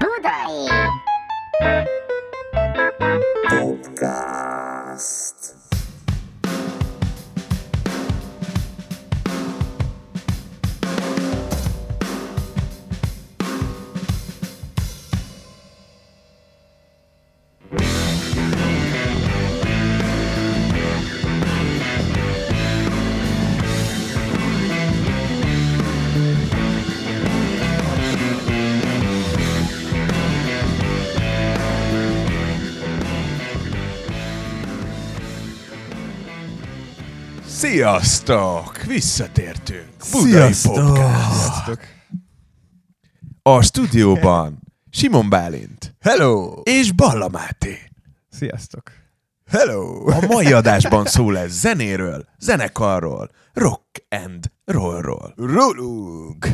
Budai! Podcast. Sziasztok! Visszatértünk. Budai Podcast. A stúdióban Simon Bálint Hello! és Balla Máté. Sziasztok! Hello! A mai adásban szó lesz zenéről, zenekarról, rock and rollról. Rólunk!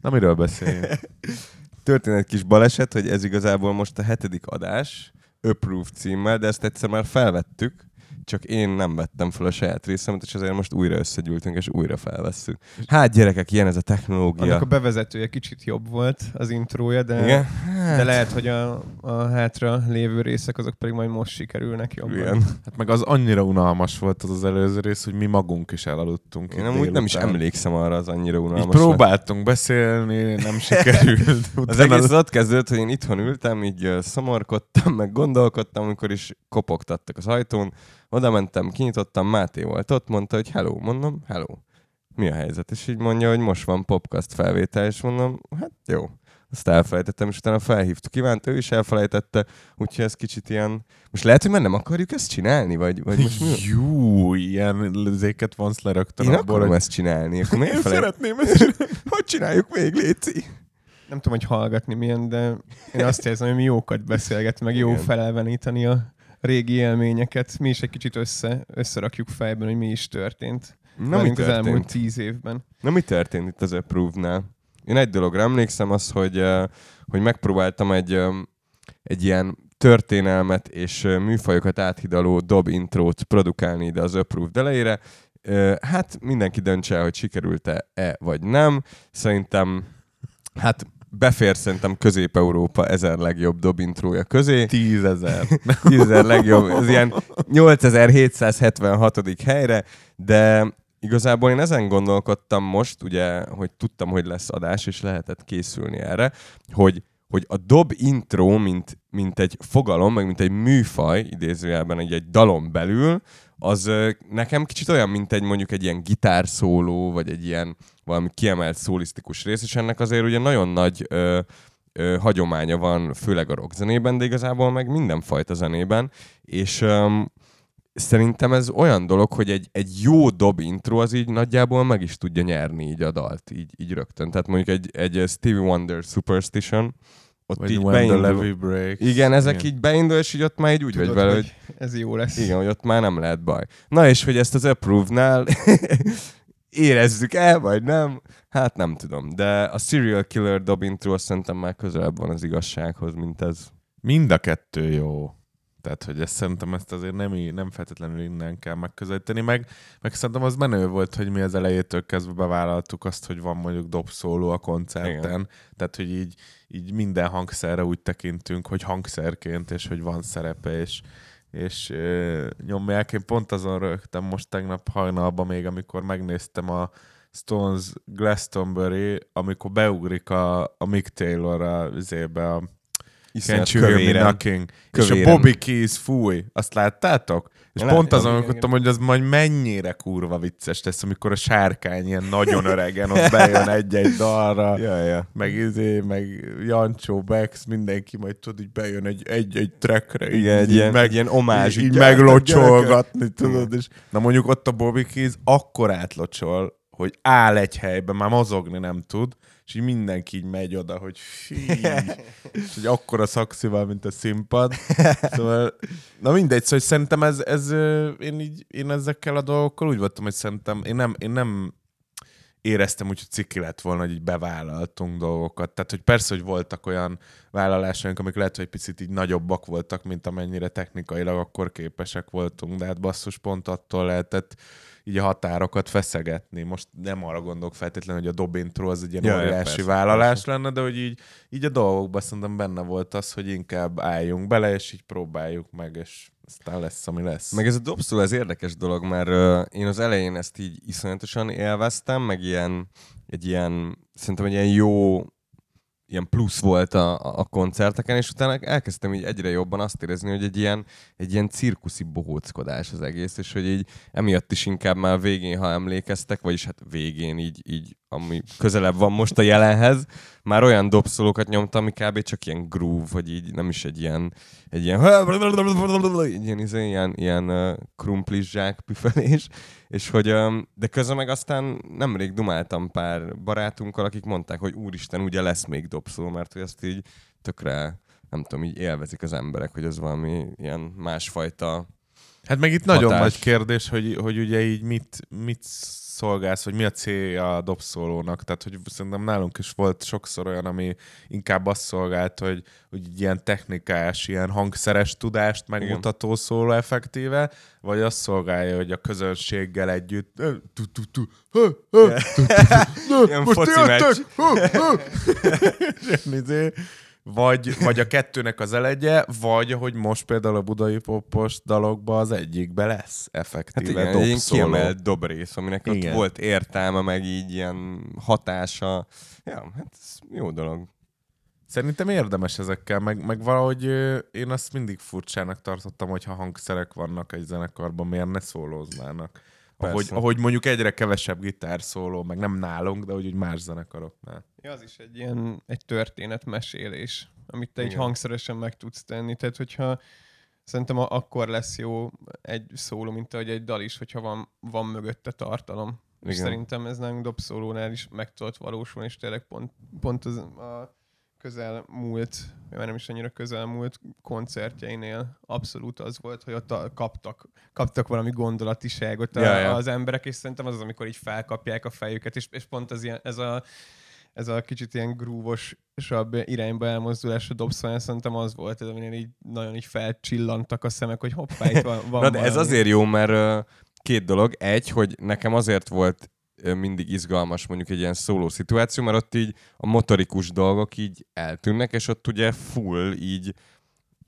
Na miről beszéljünk? Történt egy kis baleset, hogy ez igazából most a hetedik adás, Approve címmel, de ezt egyszer már felvettük, csak én nem vettem fel a saját részemet, és ezért most újra összegyűltünk, és újra felvesszük. Hát gyerekek, ilyen ez a technológia. Annak a bevezetője kicsit jobb volt, az intrója, de, Igen? de lehet, hogy a, a hátra lévő részek azok pedig majd most sikerülnek jobban. Igen. Hát meg az annyira unalmas volt az az előző rész, hogy mi magunk is elaludtunk. Én amúgy nem is emlékszem arra az annyira Így unalmas. próbáltunk beszélni, nem sikerült. Az egész ott kezdődött, hogy én itthon ültem, így ö, szomorkodtam, meg gondolkodtam, amikor is kopogtattak az ajtón. Oda mentem, kinyitottam, Máté volt ott, mondta, hogy hello, mondom, hello. Mi a helyzet? És így mondja, hogy most van podcast felvétel, és mondom, hát jó. Azt elfelejtettem, és utána felhívtuk Ivánt, ő is elfelejtette, úgyhogy ez kicsit ilyen... Most lehet, hogy már nem akarjuk ezt csinálni, vagy, vagy most mi? Jó, ilyen zéket vonsz le rögtön Én abból, akarom hogy ezt csinálni, akkor miért én felejt... szeretném ezt Hogy csináljuk még, Léci? Nem tudom, hogy hallgatni milyen, de én azt érzem, hogy mi jókat beszélget, meg jó Igen. felelveníteni a régi élményeket. Mi is egy kicsit össze, összerakjuk fejben, hogy mi is történt. Na, mi velünk az elmúlt történt? tíz évben. Na mi történt itt az Approve-nál? Én egy dologra emlékszem, az, hogy, hogy megpróbáltam egy, egy ilyen történelmet és műfajokat áthidaló dob intrót produkálni ide az Approve elejére. Hát mindenki döntse el, hogy sikerült-e vagy nem. Szerintem, hát befér szerintem Közép-Európa ezer legjobb dob intrója közé. Tízezer. 10 legjobb, ez ilyen 8776. helyre, de igazából én ezen gondolkodtam most, ugye, hogy tudtam, hogy lesz adás, és lehetett készülni erre, hogy hogy a dob intro, mint, mint egy fogalom, meg mint egy műfaj, idézőjelben egy, egy dalon belül, az ö, nekem kicsit olyan, mint egy mondjuk egy ilyen gitárszóló, vagy egy ilyen valami kiemelt szólisztikus rész, és ennek azért ugye nagyon nagy ö, ö, hagyománya van, főleg a rockzenében, de igazából meg mindenfajta zenében, és öm, szerintem ez olyan dolog, hogy egy, egy jó dob intro az így nagyjából meg is tudja nyerni így a dalt, így, így rögtön. Tehát mondjuk egy, egy Stevie Wonder Superstition, ott Vagy így beindul. levy breaks. Igen, ezek így beindul, és így ott már így úgy vagy Tudod, vele, hogy hogy ez jó lesz. igen, hogy ott már nem lehet baj. Na és hogy ezt az Approve-nál érezzük el, vagy nem, hát nem tudom. De a Serial Killer dob intro azt szerintem már közelebb van az igazsághoz, mint ez. Mind a kettő jó. Tehát, hogy ezt szerintem ezt azért nem, nem feltétlenül innen kell megközelíteni, meg, meg szerintem az menő volt, hogy mi az elejétől kezdve bevállaltuk azt, hogy van mondjuk dobszóló a koncerten, Igen. tehát, hogy így, így minden hangszerre úgy tekintünk, hogy hangszerként, és hogy van szerepe, és, és ö, nyomják. Én pont azon rögtem most tegnap hajnalban még, amikor megnéztem a Stones Glastonbury, amikor beugrik a, a Mick Taylor a, zébe, a Iszonyat Can't you hear me kövéren. És a Kövéren. Bobby Keys fúj. Azt láttátok? És Én pont azon gondolkodtam, hogy az majd mennyire kurva vicces lesz, amikor a sárkány ilyen nagyon öregen ott bejön egy-egy dalra. Ja, ja. Meg izé, meg Jancsó, Bex, mindenki majd tud, így bejön egy, egy-egy trackre. Igen, egy így ilyen, meg, ilyen omázs. így, így meglocsolgatni, tudod. És, na mondjuk ott a Bobby Keys akkor átlocsol, hogy áll egy helyben, már mozogni nem tud, és így mindenki így megy oda, hogy és hogy akkora szakszival, mint a színpad. Szóval, na mindegy, szóval szerintem ez, ez én, így, én ezekkel a dolgokkal úgy voltam, hogy szerintem én nem, én nem éreztem úgy, hogy ciki lett volna, hogy így bevállaltunk dolgokat. Tehát, hogy persze, hogy voltak olyan vállalásaink, amik lehet, hogy picit így nagyobbak voltak, mint amennyire technikailag akkor képesek voltunk, de hát basszus pont attól lehetett így a határokat feszegetni. Most nem arra gondolok feltétlenül, hogy a dobintro az egy ilyen Ja, óriási persze, vállalás persze. lenne, de hogy így, így a dolgokban szerintem benne volt az, hogy inkább álljunk bele, és így próbáljuk meg, és aztán lesz, ami lesz. Meg ez a dobszó, ez érdekes dolog, mert uh, én az elején ezt így iszonyatosan élveztem, meg ilyen, egy ilyen, szerintem egy ilyen jó ilyen plusz volt a, a koncerteken, és utána elkezdtem így egyre jobban azt érezni, hogy egy ilyen, egy ilyen cirkuszi bohóckodás az egész, és hogy így emiatt is inkább már végén, ha emlékeztek, vagyis hát végén így, így ami közelebb van most a jelenhez, már olyan dobszolókat nyomtam, ami kb. csak ilyen groove, vagy így nem is egy ilyen, egy ilyen, egy ilyen, izé, ilyen, ilyen uh, krumplis zsák püfelés, és hogy, um, de közben meg aztán nemrég dumáltam pár barátunkkal, akik mondták, hogy úristen, ugye lesz még dobszó, mert hogy ezt így tökre, nem tudom, így élvezik az emberek, hogy ez valami ilyen másfajta Hát meg itt nagyon hatás. nagy kérdés, hogy, hogy ugye így mit, mit szolgálsz, vagy mi a célja a dobszólónak. Tehát, hogy szerintem nálunk is volt sokszor olyan, ami inkább azt szolgált, hogy, hogy ilyen technikás, ilyen hangszeres tudást megmutató szóló effektíve, vagy azt szolgálja, hogy a közönséggel együtt "Ö, tu, tu, tu, hö, hö, tu, tu, tu, na, Ilyen foci meccs. vagy, vagy a kettőnek az elegye, vagy ahogy most például a budai popos dalokban az egyikbe lesz Hát effektíve igen, egy kiemelt dobrész, aminek ott Igen. volt értelme, meg így ilyen hatása. Ja, hát ez jó dolog. Szerintem érdemes ezekkel, meg, meg valahogy én azt mindig furcsának tartottam, hogyha hangszerek vannak egy zenekarban, miért ne szólóznának. Ahogy, Persze. ahogy mondjuk egyre kevesebb gitár szóló, meg nem nálunk, de úgy, úgy más zenekaroknál. Ja, az is egy ilyen egy történetmesélés, amit te egy Igen. hangszeresen meg tudsz tenni. Tehát, hogyha szerintem a- akkor lesz jó egy szóló, mint ahogy egy dal is, hogyha van, van mögötte tartalom. És Igen. szerintem ez nálunk dobszólónál is meg tudott valósulni, és tényleg pont, pont az a közelmúlt, vagy nem is annyira közelmúlt koncertjeinél abszolút az volt, hogy ott a, kaptak, kaptak valami gondolatiságot a, Ja, ja. az emberek, és szerintem az az, amikor így felkapják a fejüket, és, és pont az ilyen, ez a ez a kicsit ilyen grúvosabb irányba elmozdulás a dobszónál szerintem az volt, ez aminél így nagyon így felcsillantak a szemek, hogy hoppá, itt van, van Na de ez valami. azért jó, mert két dolog. Egy, hogy nekem azért volt mindig izgalmas mondjuk egy ilyen szóló szituáció, mert ott így a motorikus dolgok így eltűnnek, és ott ugye full így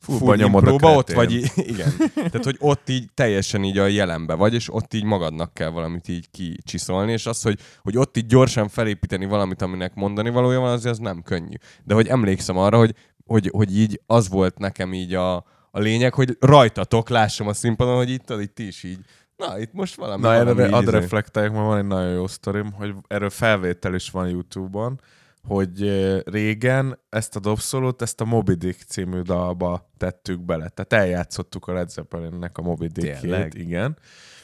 Fullba nyomod a impróba ott vagy, igen. Tehát, hogy ott így teljesen így a jelenbe vagy, és ott így magadnak kell valamit így kicsiszolni, és az, hogy, hogy ott így gyorsan felépíteni valamit, aminek mondani valója van, azért az nem könnyű. De hogy emlékszem arra, hogy, hogy, hogy így az volt nekem így a, a lényeg, hogy rajtatok lássam a színpadon, hogy itt, itt ti is így, na, itt most valami, Na, valami erre ad reflektálják, mert van egy nagyon jó sztorim, hogy erről felvétel is van YouTube-on, hogy régen ezt a dobszolót, ezt a Moby Dick című dalba tettük bele. Tehát eljátszottuk a Led Zeppelinnek a Moby Dick-ét, Tényleg? igen.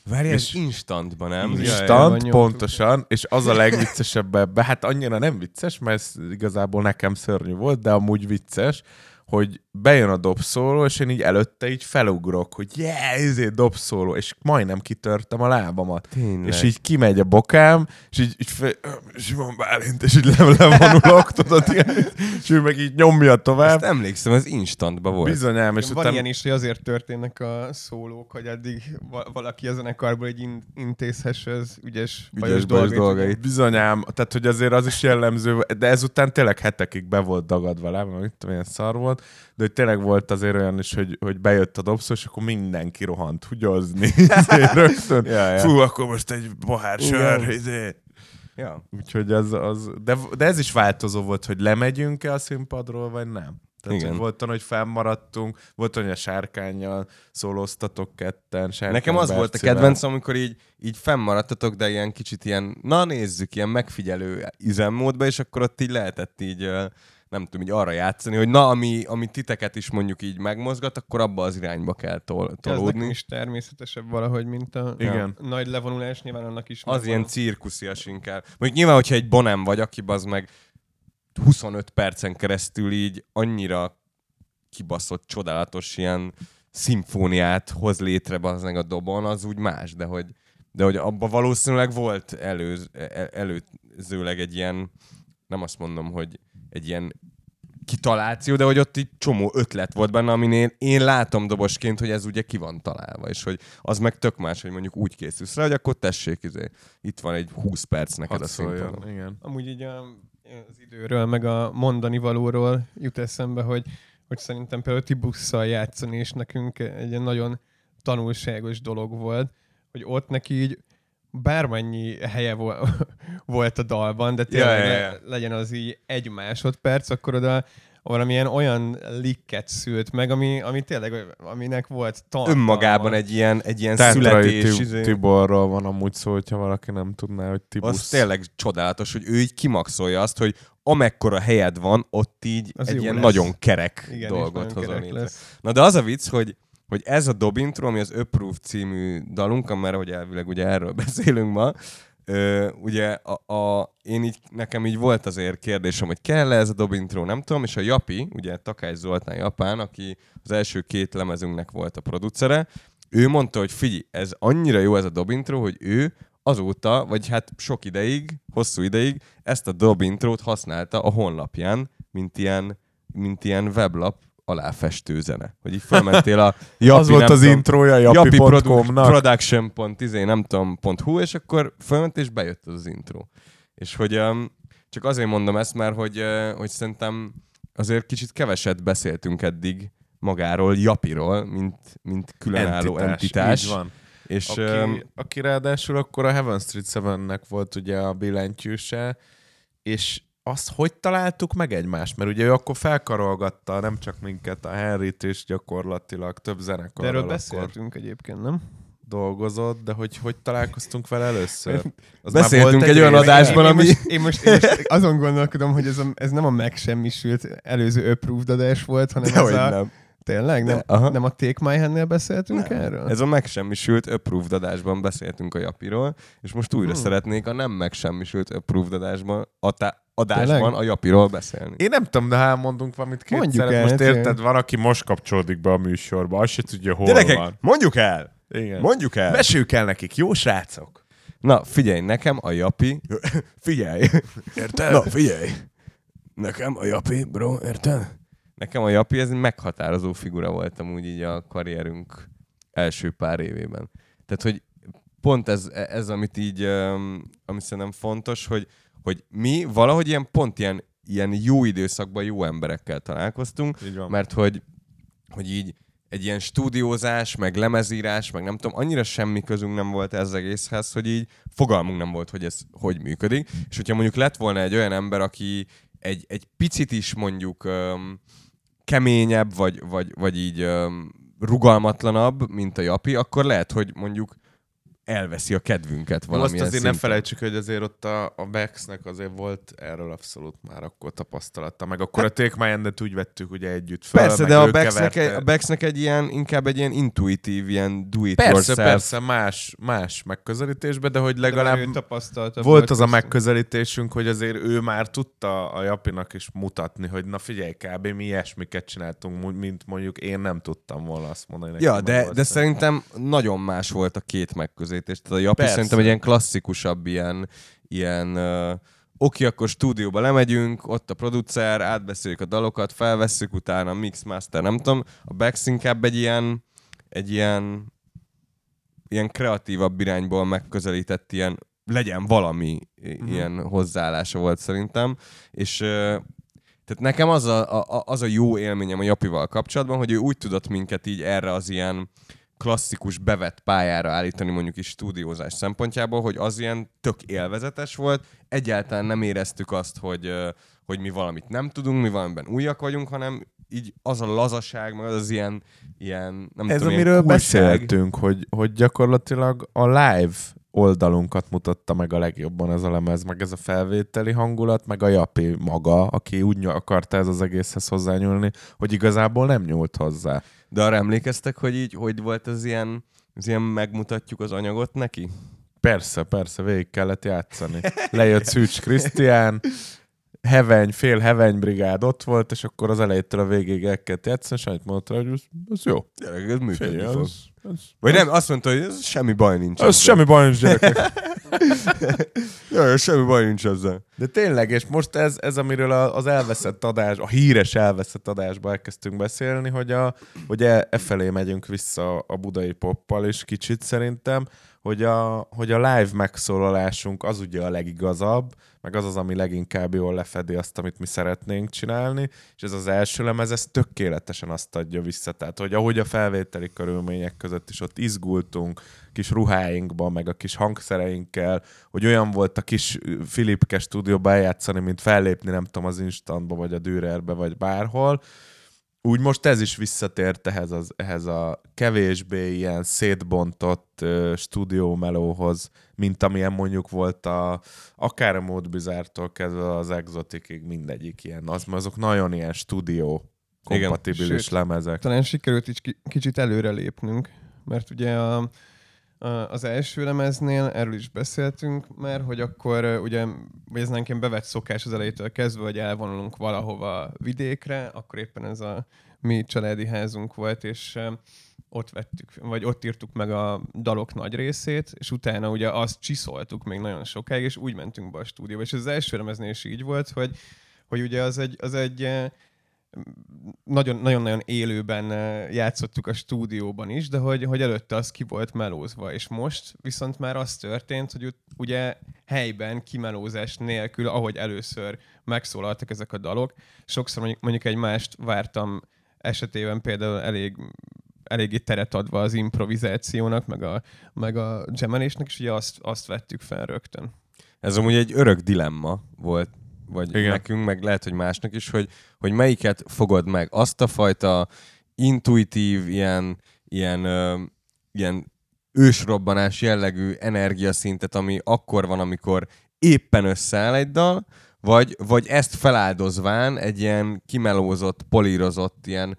Várj, és- instantban, nem? Instant, nyomtuk. pontosan, és az a legviccesebb ebbe, hát annyira nem vicces, mert ez igazából nekem szörnyű volt, de amúgy vicces, hogy bejön a dobszóló, és én így előtte így felugrok, hogy yeah, ezért dobszóló, és majdnem kitörtem a lábamat. Tényleg. És így kimegy a bokám, és így, így fe, Simon Bálint, és így le, levonulok, tudod, ilyen, és ő meg így nyomja tovább. Ezt emlékszem, ez instantban volt. Bizonyám, és van utána... ilyen is, hogy azért történnek a szólók, hogy addig va- valaki a zenekarból egy in- intézhesse az ügyes, Ügyes dolgait. dolgait. Bizonyám, tehát hogy azért az is jellemző, de ezután tényleg hetekig be volt dagadva le, mert mit tudom, ilyen szar volt, de hogy tényleg volt azért olyan is, hogy, hogy bejött a dobszó, és akkor mindenki rohant hugyozni. Ezért rögtön. Ja, ja. Fú, akkor most egy pohár sör. Izé. Ja. Úgyhogy az, az de, de, ez is változó volt, hogy lemegyünk-e a színpadról, vagy nem. Tehát, Igen. hogy volt olyan, hogy fennmaradtunk, volt olyan, hogy a sárkányjal szólóztatok ketten. Sárkány Nekem az volt a Bercivel. kedvenc, amikor így, így fennmaradtatok, de ilyen kicsit ilyen, na nézzük, ilyen megfigyelő üzemmódba, és akkor ott így lehetett így, nem tudom, így arra játszani, hogy na, ami, ami titeket is mondjuk így megmozgat, akkor abba az irányba kell tol- Ez tolódni. is természetesebb valahogy, mint a Igen. a nagy levonulás, nyilván annak is Az megvan. ilyen cirkuszias inkább. Mondjuk nyilván, hogyha egy bonem vagy, aki az meg 25 percen keresztül így annyira kibaszott, csodálatos ilyen szimfóniát hoz létre az meg a dobon, az úgy más, de hogy, de hogy abban valószínűleg volt előz, e- előzőleg egy ilyen, nem azt mondom, hogy egy ilyen kitaláció, de hogy ott így csomó ötlet volt benne, aminél én látom dobosként, hogy ez ugye ki van találva, és hogy az meg tök más, hogy mondjuk úgy készülsz rá, hogy akkor tessék, izé, itt van egy 20 perc neked Hadd a színpadon. szóljon, igen. Amúgy így a, az időről, meg a mondani valóról jut eszembe, hogy, hogy szerintem például Tibusszal játszani, és nekünk egy ilyen nagyon tanulságos dolog volt, hogy ott neki így bármennyi helye vo- volt a dalban, de tényleg Ja, ja, ja. legyen az így egy másodperc, akkor oda valamilyen olyan likket szült meg, ami, ami tényleg, aminek volt tartalma. Önmagában egy ilyen, egy ilyen Tátrai születés, Ti- izé, Tiborról van amúgy szó, hogyha valaki nem tudná, hogy Tibusz. az tényleg csodálatos, hogy ő így kimaxolja azt, hogy amekkora helyed van, ott így Az egy ilyen lesz. nagyon kerek Igen, dolgot lesz. Na de az a vicc, hogy, hogy ez a dob intro, ami az Approve című dalunk, mert hogy elvileg ugye erről beszélünk ma, Ö, ugye a, a, én így, nekem így volt azért kérdésem, hogy kell-e ez a dob intro, nem tudom, és a Japi, ugye Takács Zoltán Japán, aki az első két lemezünknek volt a producere, ő mondta, hogy figyelj, ez annyira jó ez a dob intro, hogy ő azóta, vagy hát sok ideig, hosszú ideig ezt a dob intrót használta a honlapján, mint ilyen, mint ilyen weblap aláfestő zene. Hogy így felmentél a Japi, az volt az tudom, introja Japi produ- japi.com-nak. production.izé, nem tudom, .hu, és akkor fölment és bejött az, az intro. És hogy um, csak azért mondom ezt, mert hogy, uh, hogy szerintem azért kicsit keveset beszéltünk eddig magáról, Japiról, mint, mint különálló entitás. Így van. És Aki, um, aki ráadásul akkor a Heaven Street 7-nek volt ugye a billentyűse, és azt hogy találtuk meg egymást? Mert ugye ő akkor felkarolgatta nem csak minket, a Henryt is gyakorlatilag több De zenekarral erről beszéltünk egyébként, nem? dolgozott, de hogy hogy találkoztunk vele először? Az Beszéltünk már volt egy olyan adásban, én, ami- Én most, én, most, én most azon gondolkodom, hogy ez, a, ez nem a megsemmisült előző approved adás volt, hanem ez dehogy a... nem. Tényleg? Nem, De, aha. nem a Take My Hand-nél beszéltünk erről? Ez a megsemmisült approved adásban beszéltünk a Japiról, és most újra Hmm. szeretnék a nem megsemmisült approved adásban, a tá- adásban Tényleg? a Japiról beszélni. Én nem tudom, de ha elmondunk valamit kétszer. Mondjuk el, most érted, van, aki most kapcsolódik be a műsorba, azt se tudja, hol Gyerekek, van. mondjuk el! Igen. Mondjuk el! Meséljük el nekik, jó srácok? Na, figyelj, nekem a Japi... figyelj! Érted? Na, figyelj! Nekem a Japi, bro, érted? Nekem a Japi, ez meghatározó figura voltam úgy így a karrierünk első pár évében. Tehát, hogy pont ez, ez amit így, ami szerintem fontos, hogy, hogy mi valahogy ilyen pont ilyen, ilyen jó időszakban jó emberekkel találkoztunk, mert hogy, hogy így egy ilyen stúdiózás, meg lemezírás, meg nem tudom, annyira semmi közünk nem volt ez egészhez, hogy így fogalmunk nem volt, hogy ez hogy működik. És hogyha mondjuk lett volna egy olyan ember, aki egy, egy picit is mondjuk um, keményebb, vagy, vagy, vagy így rugalmatlanabb, mint a Japi, akkor lehet, hogy mondjuk elveszi a kedvünket valamilyen azért ne szinten. felejtsük, hogy azért ott a, a Bexnek azért volt erről abszolút már akkor tapasztalata. Meg akkor a Take My Hand-et úgy vettük ugye együtt fel, Persze, meg de a Bexnek, egy, a Bexnek egy ilyen, inkább egy ilyen intuitív, ilyen do it Persze, yourself. persze, más, más megközelítésbe, de hogy Legalább tapasztalta volt az a megközelítésünk, hogy azért ő már tudta a Japinak is mutatni, hogy na figyelj, kb. mi ilyesmiket csináltunk, mint mondjuk én nem tudtam volna azt mondani. neki Ja, de, de szerintem nagyon más volt a két megközelítés. Tehát a Japi Persze. szerintem egy ilyen klasszikusabb, ilyen, ilyen uh, oké, akkor stúdióba lemegyünk, ott a producer, átbeszéljük a dalokat, felvesszük, utána mix, master, nem tudom. A Bex inkább egy ilyen, egy ilyen, ilyen kreatívabb irányból megközelített ilyen legyen valami uh-huh. ilyen hozzáállása volt szerintem, és tehát nekem az a, a, az a jó élményem a Japival kapcsolatban, hogy ő úgy tudott minket így erre az ilyen klasszikus bevett pályára állítani mondjuk is stúdiózás szempontjából, hogy az ilyen tök élvezetes volt, egyáltalán nem éreztük azt, hogy, hogy mi valamit nem tudunk, mi valamiben újak vagyunk, hanem így az a lazaság, meg az az ilyen, ilyen nem Ez tudom, amiről ilyen beszéltünk, hogy, hogy gyakorlatilag a live oldalunkat mutatta meg a legjobban ez a lemez, meg ez a felvételi hangulat, meg a Japi maga, aki úgy akarta ez az egészhez hozzányúlni, hogy igazából nem nyúlt hozzá. De arra emlékeztek, hogy így, hogy volt az ilyen, az ilyen megmutatjuk az anyagot neki? Persze, persze, végig kellett játszani. Lejött Szűcs Krisztián, heveny, fél heveny brigád ott volt, és akkor az elejétől a végéig el kellett játszani, és annyit mondta, hogy ez, ez jó. Tényleg, ez működni fog. az, Vagy nem, azt mondta, hogy ez semmi baj nincs. ezzel. semmi baj nincs, gyerekek. Jaj, semmi baj nincs ezzel. De tényleg, és most ez, ez amiről a- az elveszett adás, a híres elveszett adásba elkezdtünk beszélni, hogy, a, hogy e, e felé megyünk vissza a budai poppal is kicsit szerintem, hogy a, hogy a live megszólalásunk az ugye a legigazabb, meg az az, ami leginkább jól lefedi azt, amit mi szeretnénk csinálni, és ez az első lemez, ez tökéletesen azt adja vissza. Tehát, hogy ahogy a felvételi körülmények között is ott izgultunk, kis ruháinkban, meg a kis hangszereinkkel, hogy olyan volt a kis Filipke stúdióba eljátszani, mint fellépni, nem tudom, az Instantba, vagy a Dürerbe, vagy bárhol. Úgy most ez is visszatért ehhez, az, ehhez a kevésbé ilyen szétbontott uh, stúdiómelóhoz, mint amilyen mondjuk volt a, akár a Mód Bizártól kezdve az Exoticig mindegyik ilyen. Az, azok nagyon ilyen stúdió kompatibilis Sőt, lemezek. Talán sikerült is ki- kicsit előre lépnünk, mert ugye a, az első lemeznél erről is beszéltünk már, hogy akkor ugye, vagy ez nekem bevett szokás az elejétől kezdve, hogy elvonulunk valahova vidékre, akkor éppen ez a mi családi házunk volt, és ott vettük, vagy ott írtuk meg a dalok nagy részét, és utána ugye azt csiszoltuk még nagyon sokáig, és úgy mentünk be a stúdióba. És az első lemeznél is így volt, hogy, hogy ugye az egy, az egy nagyon-nagyon élőben játszottuk a stúdióban is, de hogy, hogy előtte az ki volt melózva, és most viszont már az történt, hogy ugye helyben kimelózás nélkül, ahogy először megszólaltak ezek a dalok, sokszor mondjuk, mondjuk egy mást vártam esetében például elég eléggé teret adva az improvizációnak, meg a, meg a gemelésnek, és ugye azt, azt vettük fel rögtön. Ez amúgy egy örök dilemma volt, vagy Igen. Nekünk, meg lehet, hogy másnak is, hogy, hogy melyiket fogod meg. Azt a fajta intuitív, ilyen, ilyen, ö, ilyen ősrobbanás jellegű energiaszintet, ami akkor van, amikor éppen összeáll egy dal, vagy, vagy ezt feláldozván egy ilyen kimelózott, polírozott, ilyen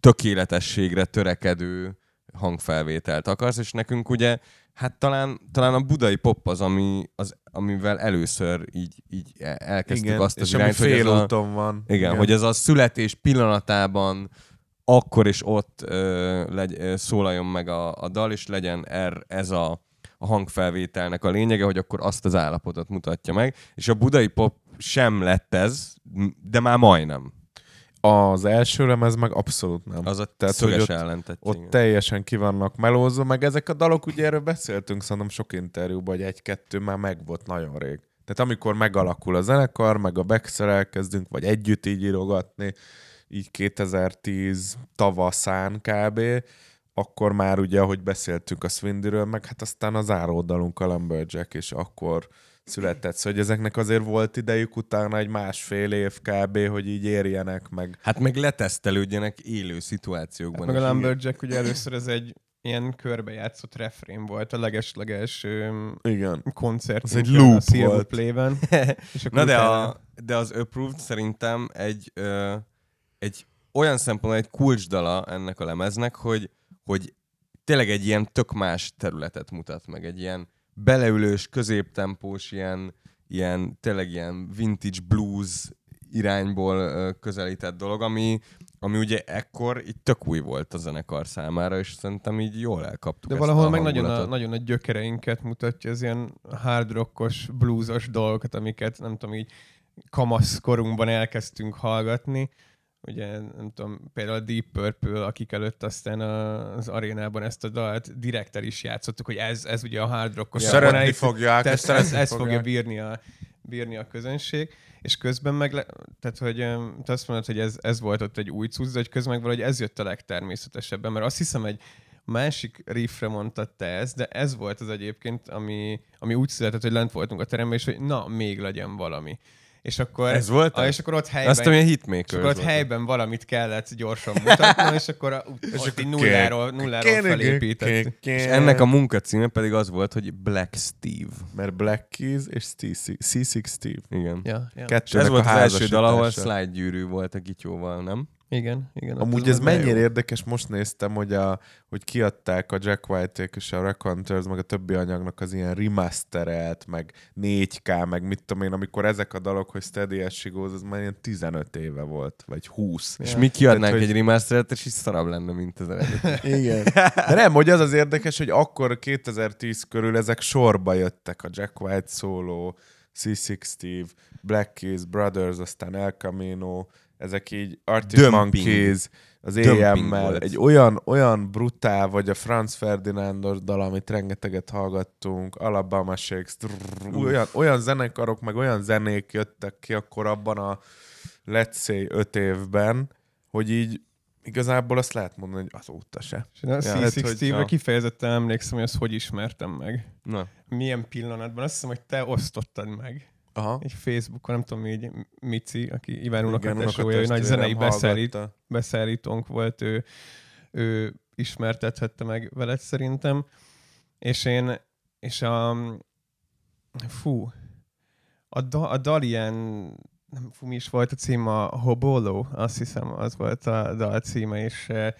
tökéletességre törekedő hangfelvételt akarsz, és nekünk ugye, hát talán, talán a budai pop az, ami, az, amivel először így, így elkezdtük Igen, azt az és ami irányt, hogy ez a, van. igen, igen, hogy ez a születés pillanatában akkor és ott ö, legy, ö, szólaljon meg a, a dal, és legyen er, ez a, a hangfelvételnek a lényege, hogy akkor azt az állapotot mutatja meg. És a budai pop sem lett ez, de már majdnem. Az első lemez meg abszolút nem. Az a Tehát, hogy ott-. Ott teljesen ki vannak melózva, meg ezek a dalok, ugye erről beszéltünk szerintem sok interjúban, hogy egy-kettő már meg volt nagyon rég. Tehát amikor megalakul a zenekar, meg a Baxter elkezdünk, vagy együtt így írogatni, így 2010 tavaszán kb., akkor már ugye, ahogy beszéltünk a Swindyről, meg hát aztán az áródalunk a Lumberjack, és akkor született. Szóval hogy ezeknek azért volt idejük utána egy másfél év kb., hogy így érjenek meg. Hát meg letesztelődjenek élő szituációkban. Meg is. a Lumberjack ugye először ez egy ilyen körbejátszott refrén volt a leges-leges öm, Igen. koncert. Az egy loop volt. Play-ben. És akkor Na de, utána- a, de az Approved szerintem egy, ö, egy olyan szempontból egy kulcsdala ennek a lemeznek, hogy, hogy tényleg egy ilyen tök más területet mutat meg, egy ilyen beleülős, középtempós, ilyen, ilyen tényleg ilyen vintage blues irányból közelített dolog, ami, ami ugye ekkor így tök új volt a zenekar számára, és szerintem így jól elkaptuk De valahol meg nagyon a, nagyon a gyökereinket mutatja, az ilyen hard rockos, bluesos dolgokat, amiket nem tudom, így kamaszkorunkban elkezdtünk hallgatni. Ugye, nem tudom, például a Deep Purple, akik előtt aztán a- az arénában ezt a dalt direkt el is játszottuk, hogy ez, ez ugye a hard rockos Szeretni vonalig- fogják, tehát ezt ez, szeretni ez fogja bírni a, bírni a közönség, és közben meg, le, tehát hogy te azt mondod, hogy ez, ez volt ott egy új cucc, de hogy közben meg valahogy ez jött a legtermészetesebben, mert azt hiszem egy másik riffre mondtad te ezt, de ez volt az egyébként, ami, ami úgy született, hogy lent voltunk a teremben, és hogy na, még legyen valami. És akkor, Ez volt az? és akkor ott helyben, Azt, ami a és hitmaker akkor ott helyben valamit kellett gyorsan mutatnom, és akkor a, és ott így nulláról, nulláról felépített. És ennek a munka címe pedig az volt, hogy Black Steve. Mert Black Keys és C6 Steve. Igen. Ja, ja. És Kettőnek ez volt a az első dal, ahol slide gyűrű volt a gityóval, nem? Igen, igen. Amúgy ez mennyire jó. érdekes, most néztem, hogy, a, hogy kiadták a Jack white és a Raconteurs, meg a többi anyagnak az ilyen remasterelt, meg 4K, meg mit tudom én, amikor ezek a dalok, hogy Steady as she goes, az már ilyen 15 éve volt, vagy 20. És mi kiadnánk Tehát, egy hogy- remasteret, és is szarabb lenne, mint az eredeti. Igen. De nem, hogy az az érdekes, hogy akkor 2010 körül ezek sorba jöttek, a Jack White Solo, C6 Steve, Black Keys, Brothers, aztán El Camino, ezek így Arctic. Monkeys, az volt. egy olyan, olyan brutál, vagy a Franz Ferdinandos dal, amit rengeteget hallgattunk, Alabama Shakes, trrr, olyan, olyan zenekarok, meg olyan zenék jöttek ki akkor abban a let's say öt évben, hogy így igazából azt lehet mondani, hogy azóta se. És én a Ja, C6 hát, kifejezetten emlékszem, hogy azt hogy ismertem meg. Na, Milyen pillanatban? Azt hiszem, hogy te osztottad meg. Aha. Egy Facebookon, nem tudom, így Mici, aki Iván unokatesója, nagy zenei beszállít, beszállítónk volt, ő, ő ismertethette meg veled szerintem. És én, és a, fú, a, da, a dal ilyen, nem fú, mi is volt a cím, a Hobolo, azt hiszem, az volt a dal címe, és, eh,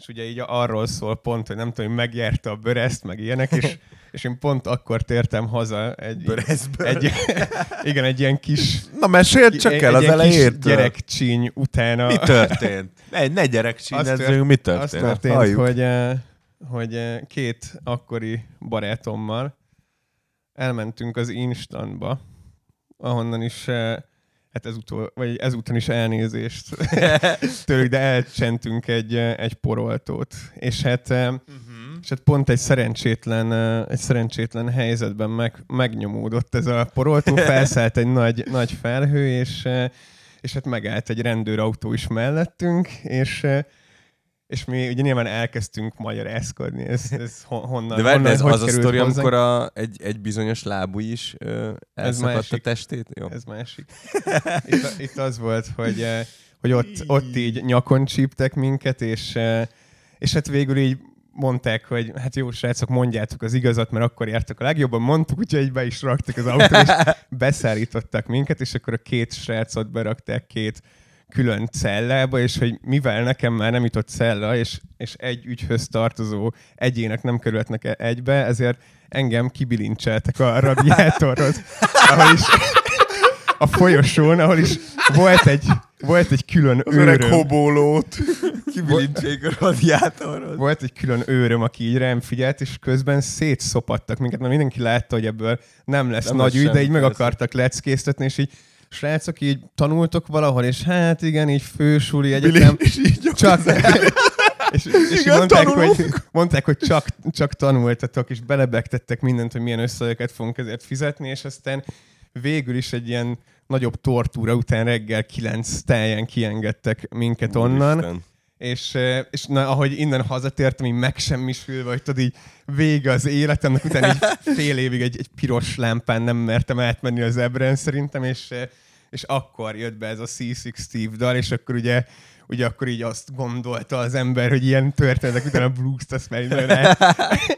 és ugye így arról szól pont, hogy nem tudom, hogy megjárta a böreszt, meg ilyenek, és, és én pont akkor tértem haza egy, Böreszből. egy, igen, egy ilyen kis Na meséld csak egy, el az elejétől. gyerekcsíny utána. Mi történt? Ne, ne gyerekcsínezzünk, mi történt? történt, Halljuk. hogy, eh, hogy eh, két akkori barátommal elmentünk az Instantba, ahonnan is eh, hát ezúttal, vagy ezúton is elnézést tőlük, de elcsentünk egy, egy poroltót. És hát, eh, és hát pont egy szerencsétlen, eh, egy szerencsétlen helyzetben meg, megnyomódott ez a poroltó, felszállt egy nagy, nagy felhő, és, eh, és hát megállt egy rendőrautó is mellettünk, és és mi ugye nyilván elkezdtünk magyarázkodni, ez, ez hon- honnan, de várj, honnan, ez hogy az a sztori, amikor a, egy, egy bizonyos lábú is ö, elszakadt a testét? Jó. Ez másik. Itt, itt az volt, hogy, hogy ott, ott így nyakon csíptek minket, és, és hát végül így mondták, hogy hát jó srácok, mondjátok az igazat, mert akkor jártak a legjobban, mondtuk, úgyhogy be is raktak az autót, és beszállítottak minket, és akkor a két srácot berakták két külön cellába, és hogy mivel nekem már nem jutott cella, és, és egy ügyhöz tartozó egyének nem kerülhetnek e- egybe, ezért engem kibilincseltek a radiátorhoz, ahol is a folyosón, ahol is volt egy, volt egy külön Az öreg őröm. hobólót. Kibilincsék a radiátorhoz. Volt egy külön őröm, aki így rám figyelt, és közben szétszopattak minket, mert mindenki látta, hogy ebből nem lesz Nem nagy ügy, de így meg akartak leckésztetni, és így srácok, így tanultok valahol, és hát igen, így fősuli egyetem. És így Csak, és, és Igen, mondták, tanulunk. hogy, mondták, hogy csak, csak tanultatok, és belebegtettek mindent, hogy milyen összegeket fogunk ezért fizetni, és aztán végül is egy ilyen nagyobb tortúra után reggel kilenc táján kiengedtek minket onnan, Úristen. És, és na, ahogy innen hazatértem, így megsemmisülve, hogy tudod, így vége az életemnek, utána így fél évig egy, egy piros lámpán nem mertem átmenni az ebren szerintem, és, és akkor jött be ez a C6 Steve dal, és akkor ugye ugye akkor így azt gondolta az ember, hogy ilyen történetek után a blues-t azt már nagyon át,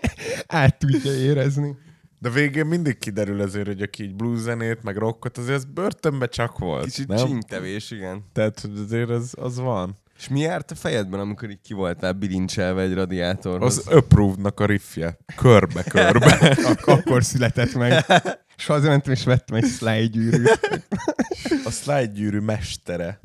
át tudja érezni. De végén mindig kiderül azért, hogy aki így blues zenét, meg rockot, azért az börtönbe csak volt. Kicsit nem? csíntevés, igen. Tehát azért az, az van. És mi járt a fejedben, amikor így ki voltál bilincselve egy radiátorhoz? Az approved-nak a riffje. Körbe-körbe. Ak- akkor született meg. És hazamentem, és vettem egy slide gyűrűt. a slide gyűrű mestere.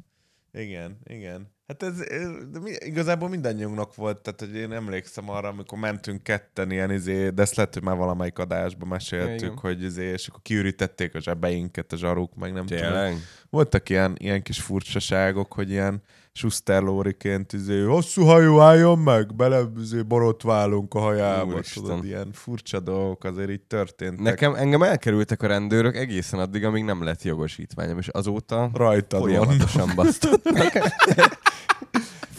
Igen, igen. Hát ez, ez de mi, igazából mindannyiunknak volt, tehát hogy én emlékszem arra, amikor mentünk ketten ilyen izé, de ezt lehet, hogy már valamelyik adásban meséltük, Igen. hogy izé, és akkor kiürítették a zsebeinket, a zsaruk, meg nem tudom. Voltak ilyen, ilyen kis furcsaságok, hogy ilyen Schuster Lóriként izé, hosszú hajú álljon meg, bele izé, borotválunk a hajába. Úristen. Tudod, ilyen furcsa dolgok azért így történtek. Nekem, engem elkerültek a rendőrök egészen addig, amíg nem lett jogosítványom, és azóta Rajtad folyamatosan basztatnak.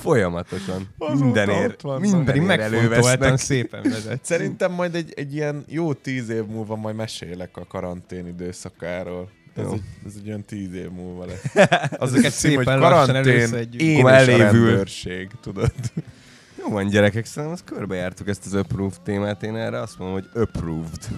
folyamatosan. Azóta Mindenért. ott vannak. Minden Pedig megfontoltan elővesznek. szépen vezet. Szerintem majd egy, egy ilyen jó tíz év múlva majd mesélek a karantén időszakáról. Ez egy, ez egy olyan tíz év múlva lesz. Azok egy szép, hogy karantén, én elévülség, tudod. Jó van, gyerekek, szerintem azt körbejártuk ezt az approved témát. Én erre azt mondom, hogy approved.